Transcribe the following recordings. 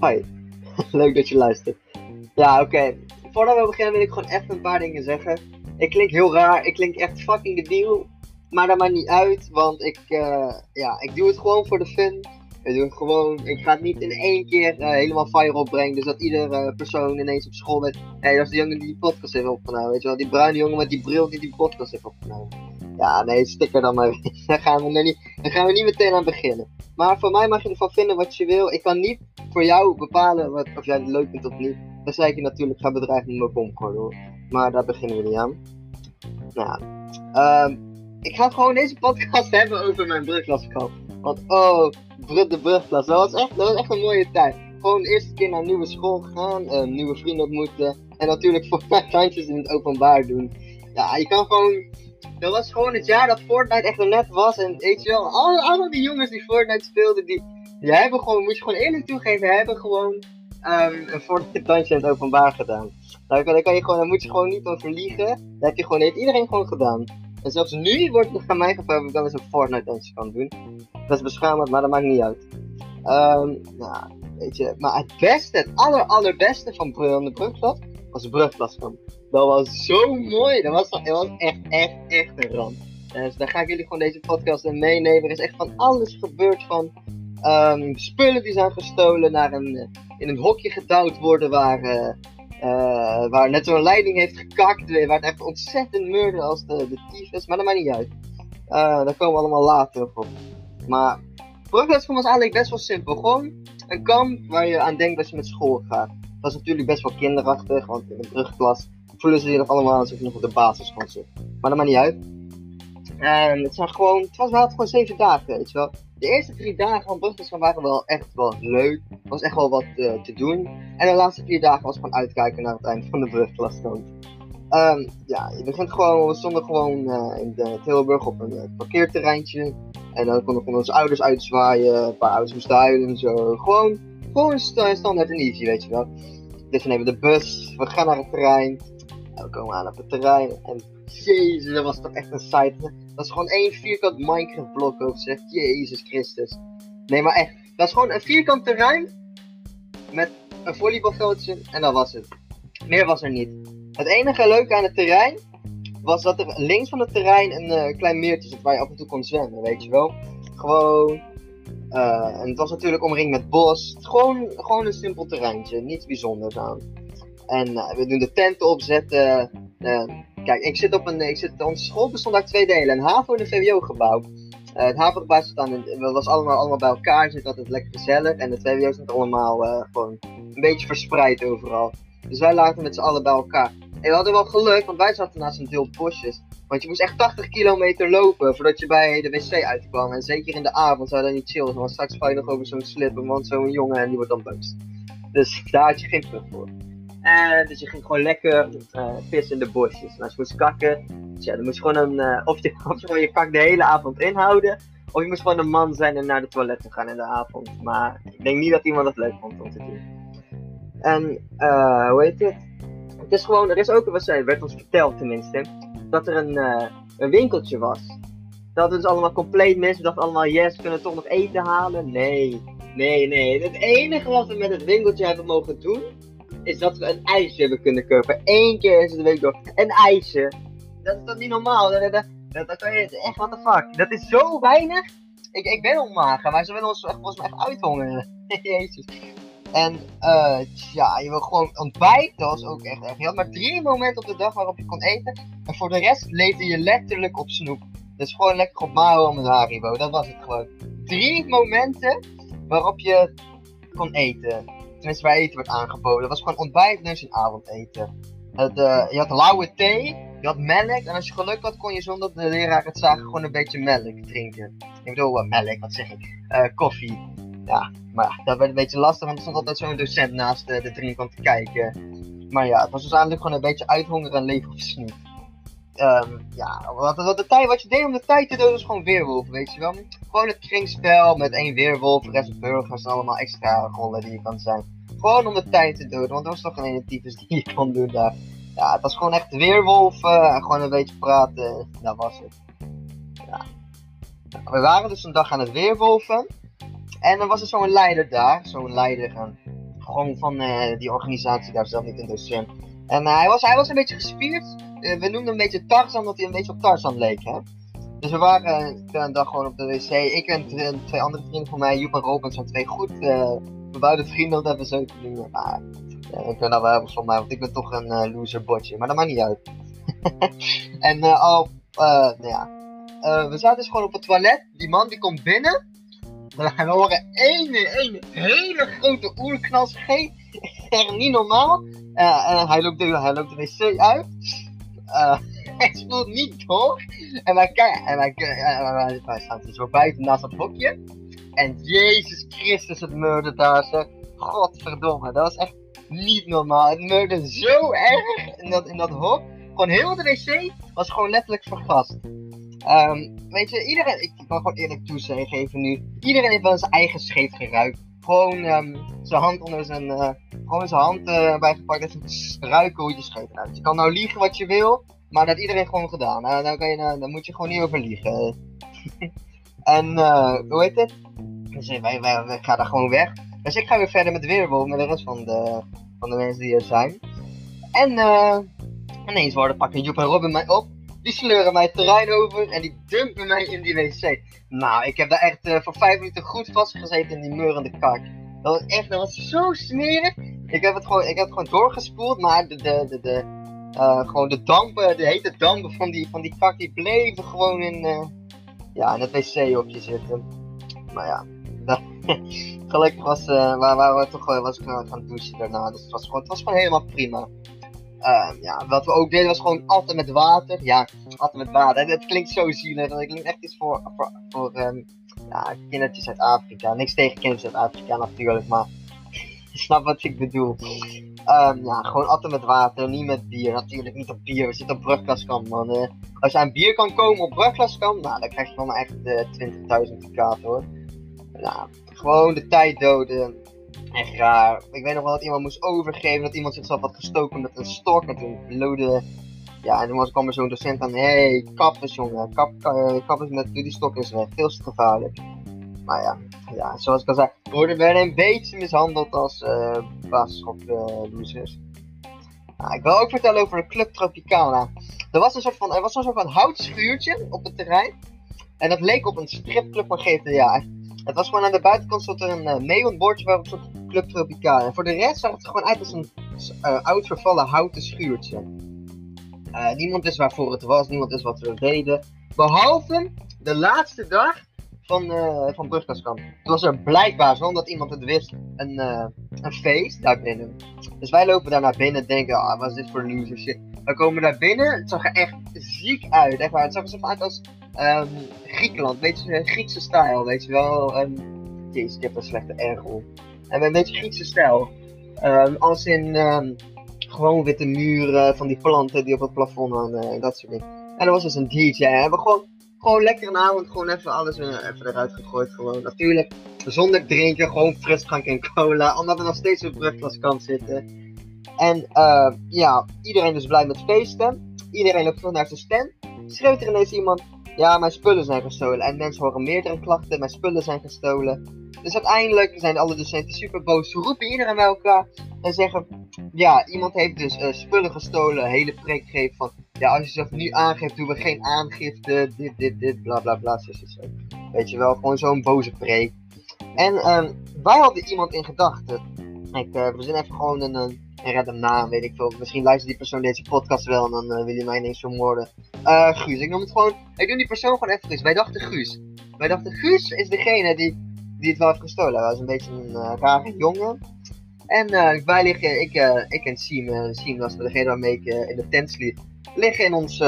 Hoi, leuk dat je luistert. Ja, oké. Voordat we beginnen wil ik gewoon echt een paar dingen zeggen. Ik klink heel raar, ik klink echt fucking debiel. Maar dat maakt niet uit, want ik, uh, ja, ik doe het gewoon voor de fun. Ik doe het gewoon, ik ga het niet in één keer uh, helemaal viral brengen. Dus dat iedere persoon ineens op school weet. Hé, hey, dat is die jongen die die podcast heeft opgenomen. Weet je wel, die bruine jongen met die bril die die podcast heeft opgenomen. Ja, nee, stik er dan maar Daar gaan we, niet, daar gaan we niet meteen aan beginnen. Maar voor mij mag je ervan vinden wat je wil. Ik kan niet voor jou bepalen wat, of jij het leuk vindt of niet. Dan zei ik je natuurlijk, ga bedreigen met mijn bomgordel. hoor. Maar daar beginnen we niet aan. Nou. Um, ik ga gewoon deze podcast hebben over mijn brugklaskamp. Want oh, de brugklas, dat was, echt, dat was echt een mooie tijd. Gewoon de eerste keer naar een nieuwe school gaan, uh, nieuwe vrienden ontmoeten. En natuurlijk voor mijn in het openbaar doen. Ja, je kan gewoon dat was gewoon het jaar dat Fortnite echt er net was. En weet je wel, alle, alle die jongens die Fortnite speelden, die, die hebben gewoon, moet je gewoon eerlijk toegeven, hebben gewoon um, een Fortnite dansje in openbaar gedaan. Daar kan, kan je gewoon, daar moet je gewoon niet over liegen. Dat heb je gewoon, heeft iedereen gewoon gedaan. En zelfs nu wordt het aan mij gevraagd of ik dan eens een Fortnite dansje kan doen. Dat is beschamend, maar dat maakt niet uit. Um, nou, weet je, maar het beste, het aller allerbeste van de Brugklas was de Brugklaskamp. Dat was zo mooi. Dat was, dat echt, echt, echt een ramp. Dus daar ga ik jullie gewoon deze podcast in meenemen. Er is echt van alles gebeurd. Van um, spullen die zijn gestolen, naar een, eh, in een hokje gedouwd worden waar, uh, uh, waar net zo'n leiding heeft gekakt. Waar het echt ontzettend meurde als de, de. Maar dat maakt niet uit. daar komen we allemaal later op. Maar Brugles was eigenlijk best wel simpel. Gewoon een kamp waar je aan denkt als je met school gaat. Dat is natuurlijk best wel kinderachtig, want in de brugklas voelen ze zich nog allemaal alsof je nog op de basisschool zit. Maar dat maakt niet uit. Het, zijn gewoon, het was wel gewoon zeven dagen, weet je wel. De eerste drie dagen van Brugklas waren wel echt wel leuk. Er was echt wel wat uh, te doen. En de laatste vier dagen was gewoon uitkijken naar het eind van de brugklaskant. Um, ja, je begint gewoon, we stonden gewoon uh, in de Tilburg op een uh, parkeerterreintje. En dan konden gewoon onze ouders uitzwaaien, een paar ouders moesten huilen en zo. Gewoon, gewoon standaard en easy, weet je wel. Dus we nemen de bus, we gaan naar het terrein. We komen aan op het terrein. En jezus, dat was toch echt een site. Dat is gewoon één vierkant Minecraft blok over zegt. Jezus Christus. Nee, maar echt. Dat is gewoon een vierkant terrein. Met een volleybalveldje. En dat was het. Meer was er niet. Het enige leuke aan het terrein. Was dat er links van het terrein een uh, klein meertje zit waar je af en toe kon zwemmen, weet je wel. Gewoon uh, en het was natuurlijk omringd met bos. Gewoon, gewoon een simpel terreintje, niets bijzonders aan. En uh, we doen de tenten opzetten. Uh, kijk, ik zit op een. Ik zit, onze school bestond uit twee delen: een HAVO en een VWO-gebouw. het HAVO-gebouw staat het was allemaal, allemaal bij elkaar, zit altijd lekker gezellig. En de VWO zit allemaal gewoon een beetje verspreid overal. Dus wij lagen met z'n allen bij elkaar. En we hadden wel geluk, want wij zaten naast een deel bosjes. Want je moest echt 80 kilometer lopen voordat je bij de wc uitkwam. En zeker in de avond zou dat niet chillen. Want straks val je nog over zo'n slippen, want zo'n jongen en die wordt dan boos. Dus daar had je geen plug voor. En dus je ging gewoon lekker uh, pissen in de bosjes. En als je moest kakken, dus ja, dan moest je gewoon een, uh, of, je, of je gewoon je kak de hele avond inhouden. Of je moest gewoon een man zijn en naar de toilet gaan in de avond. Maar ik denk niet dat iemand het leuk vond om te doen. En, hoe heet het? Het is gewoon, er is ook, wat zei, werd ons verteld tenminste dat er een, uh, een winkeltje was. Dat het dus allemaal compleet mis. We dachten allemaal, yes, we kunnen toch nog eten halen. Nee, nee, nee. Het enige wat we met het winkeltje hebben mogen doen, is dat we een ijsje hebben kunnen kopen. Eén keer is het de week door. Een ijsje. Dat is toch niet normaal? Dat, dat, kan je echt, what the fuck. Dat is zo weinig. Ik, ik ben onmager, maar ze willen ons volgens mij uithongeren. Jezus. En uh, ja, je wil gewoon ontbijten. Dat was ook echt erg. Je maar drie momenten op de dag waarop je kon eten. En voor de rest leefde je letterlijk op snoep. Dus gewoon lekker op Maro met Haribo. Dat was het gewoon. Drie momenten waarop je kon eten. Tenminste, waar eten werd aangeboden. Dat was gewoon ontbijt, lunch en avondeten. Uh, je had lauwe thee, je had melk. En als je geluk had, kon je zonder de leraar het zagen gewoon een beetje melk drinken. Ik bedoel, uh, melk, wat zeg ik? Koffie. Ja, maar dat werd een beetje lastig, want er stond altijd zo'n docent naast de, de drinkant te kijken. Maar ja, het was dus eigenlijk gewoon een beetje uithongeren en leven of snoep. Um, ja, wat, wat, de tijd, wat je deed om de tijd te doen is gewoon weerwolf, weet je wel. Gewoon het kringspel met één weerwolf, de rest burgers en allemaal extra rollen die je kan zijn. Gewoon om de tijd te doen, want er was toch geen types die je kon doen daar. Ja, het was gewoon echt weerwolf en gewoon een beetje praten, dat was het. Ja. We waren dus een dag aan het weerwolven. En dan was er zo'n leider daar, zo'n leider, gewoon van eh, die organisatie daar zelf niet in. Dus, eh, en hij, was, hij was een beetje gespierd. we noemden hem een beetje Tarzan, omdat hij een beetje op Tarzan leek. Hè? Dus we waren een dag gewoon op de wc. Ik en twee andere vrienden van mij, Joep en Robin, zijn twee goed bebouwde vrienden, dat hebben we zo te. Maar ik ben dat wel hebben van mij, want ik ben toch een loser botje. Maar dat maakt niet uit. en al, nou ja, we zaten dus gewoon op het toilet. Die man die komt binnen. We horen één, één hele grote oerknals. Geen, echt niet normaal. Uh, hij, loopt de, hij loopt de wc uit. Uh, hij spoelt niet door. En wij, en wij, wij, staan zo buiten naast dat hokje. En Jezus Christus, het meurde daar. Zeg. Godverdomme, dat was echt niet normaal. Het meurde zo erg in dat, in dat hok. Gewoon heel de wc was gewoon letterlijk vergast. Um, weet je, iedereen, ik kan gewoon eerlijk toegeven nu, iedereen heeft wel zijn eigen scheet geruikt. Gewoon um, zijn hand onder zijn, uh, gewoon zijn hand uh, bijgepakt en ruiken hoe je scheet eruit. Je kan nou liegen wat je wil, maar dat iedereen gewoon gedaan. Uh, dan, kan je, dan moet je gewoon niet over liegen. en hoe heet het? Dus wij gaan daar gewoon weg. Dus ik ga weer verder met Weerwolf met de rest van de, van de mensen die er zijn. En ineens worden pakken Joep en Robin mij op. Die sleuren mij het terrein over en die dumpen mij in die wc. Nou, ik heb daar echt uh, voor vijf minuten goed vastgezeten in die meurende kak. Dat was echt, dat was zo smerig. Ik heb het gewoon, ik heb het gewoon doorgespoeld, maar de, de, de, uh, gewoon de dampen, de hete dampen van die, van die kak, die bleven gewoon in, uh, ja, in het wc-hokje zitten. Maar ja, gelukkig was, waar, waar we toch, was ik gaan douchen daarna. Dus het was gewoon, het was gewoon helemaal prima. Uh, ja, wat we ook deden was gewoon altijd met water. Ja, altijd met water. Het klinkt zo zielig. Dat klinkt echt iets voor, voor, um, ja, kindertjes uit Afrika. Niks tegen kindertjes uit Afrika natuurlijk, maar je snapt wat ik bedoel. Um, ja, gewoon altijd met water, niet met bier. Natuurlijk niet op bier. We zitten op brugklaskamp, man. Uh, als je aan bier kan komen op brugklaskamp, nou, dan krijg je van me echt uh, 20.000 kaart hoor. Nou, gewoon de tijd doden echt raar. Ik weet nog wel dat iemand moest overgeven, dat iemand zichzelf had gestoken met een stok. En toen blode. Ja, en toen kwam er zo'n docent aan. Hé, hey, kap eens jongen, kap, kap met die stok is weg. Veel te gevaarlijk. Maar ja, ja, zoals ik al zei, we worden een beetje mishandeld als uh. Nou, ik wil ook vertellen over de Club Tropicana. Er was een soort van, er was een soort houtschuurtje op het terrein. En dat leek op een stripclub van GTA. Het was gewoon aan de buitenkant stond er een uh, neonbordje waarop een soort Club Tropicaal. En voor de rest zag het gewoon uit als een uh, oud vervallen houten schuurtje. Uh, niemand wist waarvoor het was, niemand wist wat we deden. Behalve de laatste dag van, uh, van. Toen was er blijkbaar, zonder dat iemand het wist, een, een feest daar binnen. Dus wij lopen daar naar binnen en denken, ah, wat is dit voor loser shit. We komen daar binnen, het zag er echt ziek uit. Echt waar. Het zag er zo uit als um, Griekenland, weet je, Griekse stijl, weet je wel. Um, jezus, ik heb een slechte ergel. En een beetje Griekse stijl. Um, als in um, gewoon witte muren van die planten die op het plafond hangen en dat soort dingen. En er was dus een DJ. We hebben gewoon, gewoon lekker een avond gewoon even alles uh, even eruit gegooid. Gewoon natuurlijk zonder drinken, gewoon frisdrank en cola. Omdat we nog steeds op brugklaskant zitten. En uh, ja, iedereen is blij met feesten. Iedereen loopt veel naar zijn stand. Schreeuwt er ineens iemand ja, mijn spullen zijn gestolen. En mensen horen meerdere klachten, mijn spullen zijn gestolen. Dus uiteindelijk zijn alle docenten super boos. Ze roepen iedereen bij elkaar en zeggen: Ja, iemand heeft dus uh, spullen gestolen. Hele preek gegeven van: Ja, als je zelf nu aangeeft, doen we geen aangifte. Dit, dit, dit, bla bla bla. Zo. Weet je wel, gewoon zo'n boze preek. En um, wij hadden iemand in gedachten. Ik, uh, we zijn even gewoon een, een en red hem na, weet ik veel. Misschien luistert die persoon deze podcast wel en dan uh, wil hij mij ineens vermoorden. Guus, ik noem het gewoon. Ik noem die persoon gewoon even Wij dachten Guus. Wij dachten Guus is degene die, die het wel heeft gestolen. Hij was een beetje een uh, rare jongen. En uh, wij liggen, ik, ik en Siem, Siem was degene waarmee ik in de tent sliep, liggen in, ons,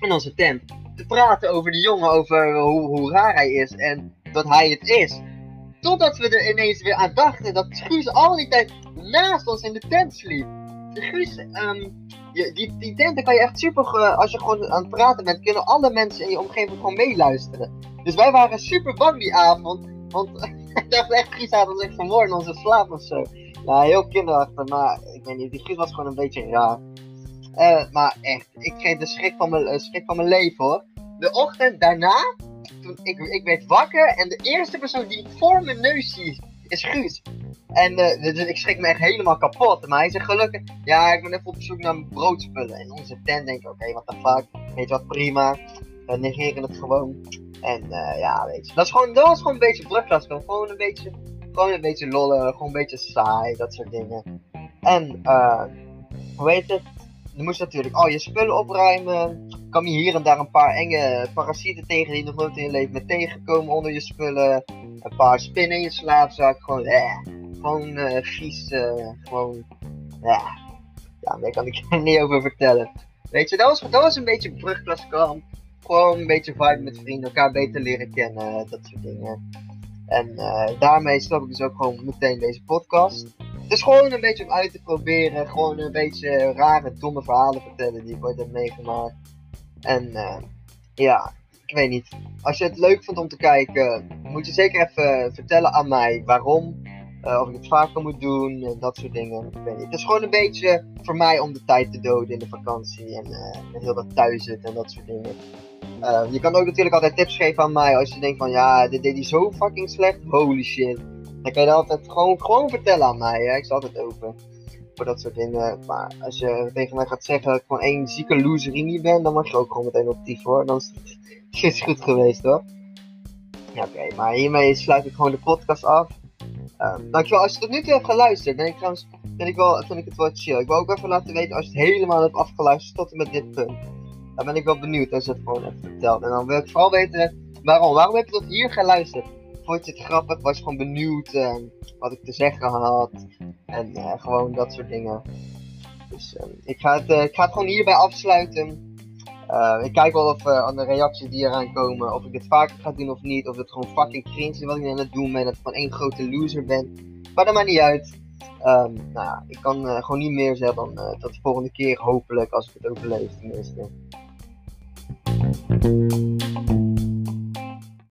in onze tent te praten over die jongen, over hoe, hoe raar hij is en dat hij het is. Totdat we er ineens weer aan dachten dat Guus al die tijd naast ons in de tent sliep. Guus, um, die, die tent kan je echt super, als je gewoon aan het praten bent, kunnen alle mensen in je omgeving gewoon meeluisteren. Dus wij waren super bang die avond, want ik dacht echt, Guus had ons echt vermoord onze slaap of zo. Ja, heel kinderachtig, maar ik weet niet, die Guus was gewoon een beetje raar. Uh, maar echt, ik kreeg de schrik van mijn, uh, schrik van mijn leven hoor. De ochtend daarna, toen ik, ik werd wakker en de eerste persoon die ik voor mijn neus zie, is Guus. En uh, dus ik schrik me echt helemaal kapot. Maar hij zegt gelukkig, ja, ik ben even op zoek naar broodspullen. En onze tent denkt, oké, okay, wat de fuck. Weet je wat, prima. We negeren het gewoon. En uh, ja, weet je. Dat, is gewoon, dat was gewoon een beetje brugklas. Gewoon een beetje, gewoon een beetje lollen. Gewoon een beetje saai. Dat soort dingen. En, uh, hoe heet het? Je moest natuurlijk al je spullen opruimen. Kwam je hier en daar een paar enge parasieten tegen die nog nooit in je leven met tegenkomen onder je spullen. Een paar spinnen in je slaapzak. Gewoon, eh, gewoon uh, vies. Gewoon, ja. Ja, daar kan ik er niet over vertellen. Weet je, dat was, dat was een beetje brugklaskamp. Gewoon een beetje vibe met vrienden, elkaar beter leren kennen, dat soort dingen. En uh, daarmee stop ik dus ook gewoon meteen deze podcast. Het is gewoon een beetje om uit te proberen. Gewoon een beetje rare, domme verhalen vertellen die ik ooit heb meegemaakt. En uh, ja, ik weet niet. Als je het leuk vindt om te kijken, moet je zeker even vertellen aan mij waarom. Uh, of ik het vaker moet doen en dat soort dingen. Ik weet niet. Het is gewoon een beetje voor mij om de tijd te doden in de vakantie. En, heel wat thuis zitten en dat soort dingen. Uh, je kan ook natuurlijk altijd tips geven aan mij als je denkt van ja, dit deed hij zo fucking slecht. Holy shit. Dan kan je dat altijd gewoon, gewoon vertellen aan mij. Hè? Ik sta altijd open voor dat soort dingen. Maar als je tegen mij gaat zeggen dat ik gewoon één zieke loserini ben, dan mag je ook gewoon meteen op die voor. Dan is het goed geweest hoor. Ja, oké, maar hiermee sluit ik gewoon de podcast af. Um, dankjewel, als je tot nu toe hebt geluisterd, ben ik vind ik, wel, vind ik het wel chill. Ik wil ook even laten weten als je het helemaal hebt afgeluisterd tot en met dit punt. Dan ben ik wel benieuwd als je het gewoon even vertelt. En dan wil ik vooral weten waarom. Waarom heb je tot hier geluisterd? Vond je het grappig? Was je gewoon benieuwd uh, wat ik te zeggen had? En uh, gewoon dat soort dingen. Dus uh, ik, ga het, ik ga het gewoon hierbij afsluiten. ik kijk wel of aan de reacties die eraan komen, of ik het vaker ga doen of niet. Of het gewoon fucking cringe is wat ik aan het doen ben. Dat ik gewoon één grote loser ben. Maar dat maakt niet uit. Um, nou ja, ik kan uh, gewoon niet meer zeggen dan uh, tot de volgende keer, hopelijk, als ik het overleef tenminste. Thank you.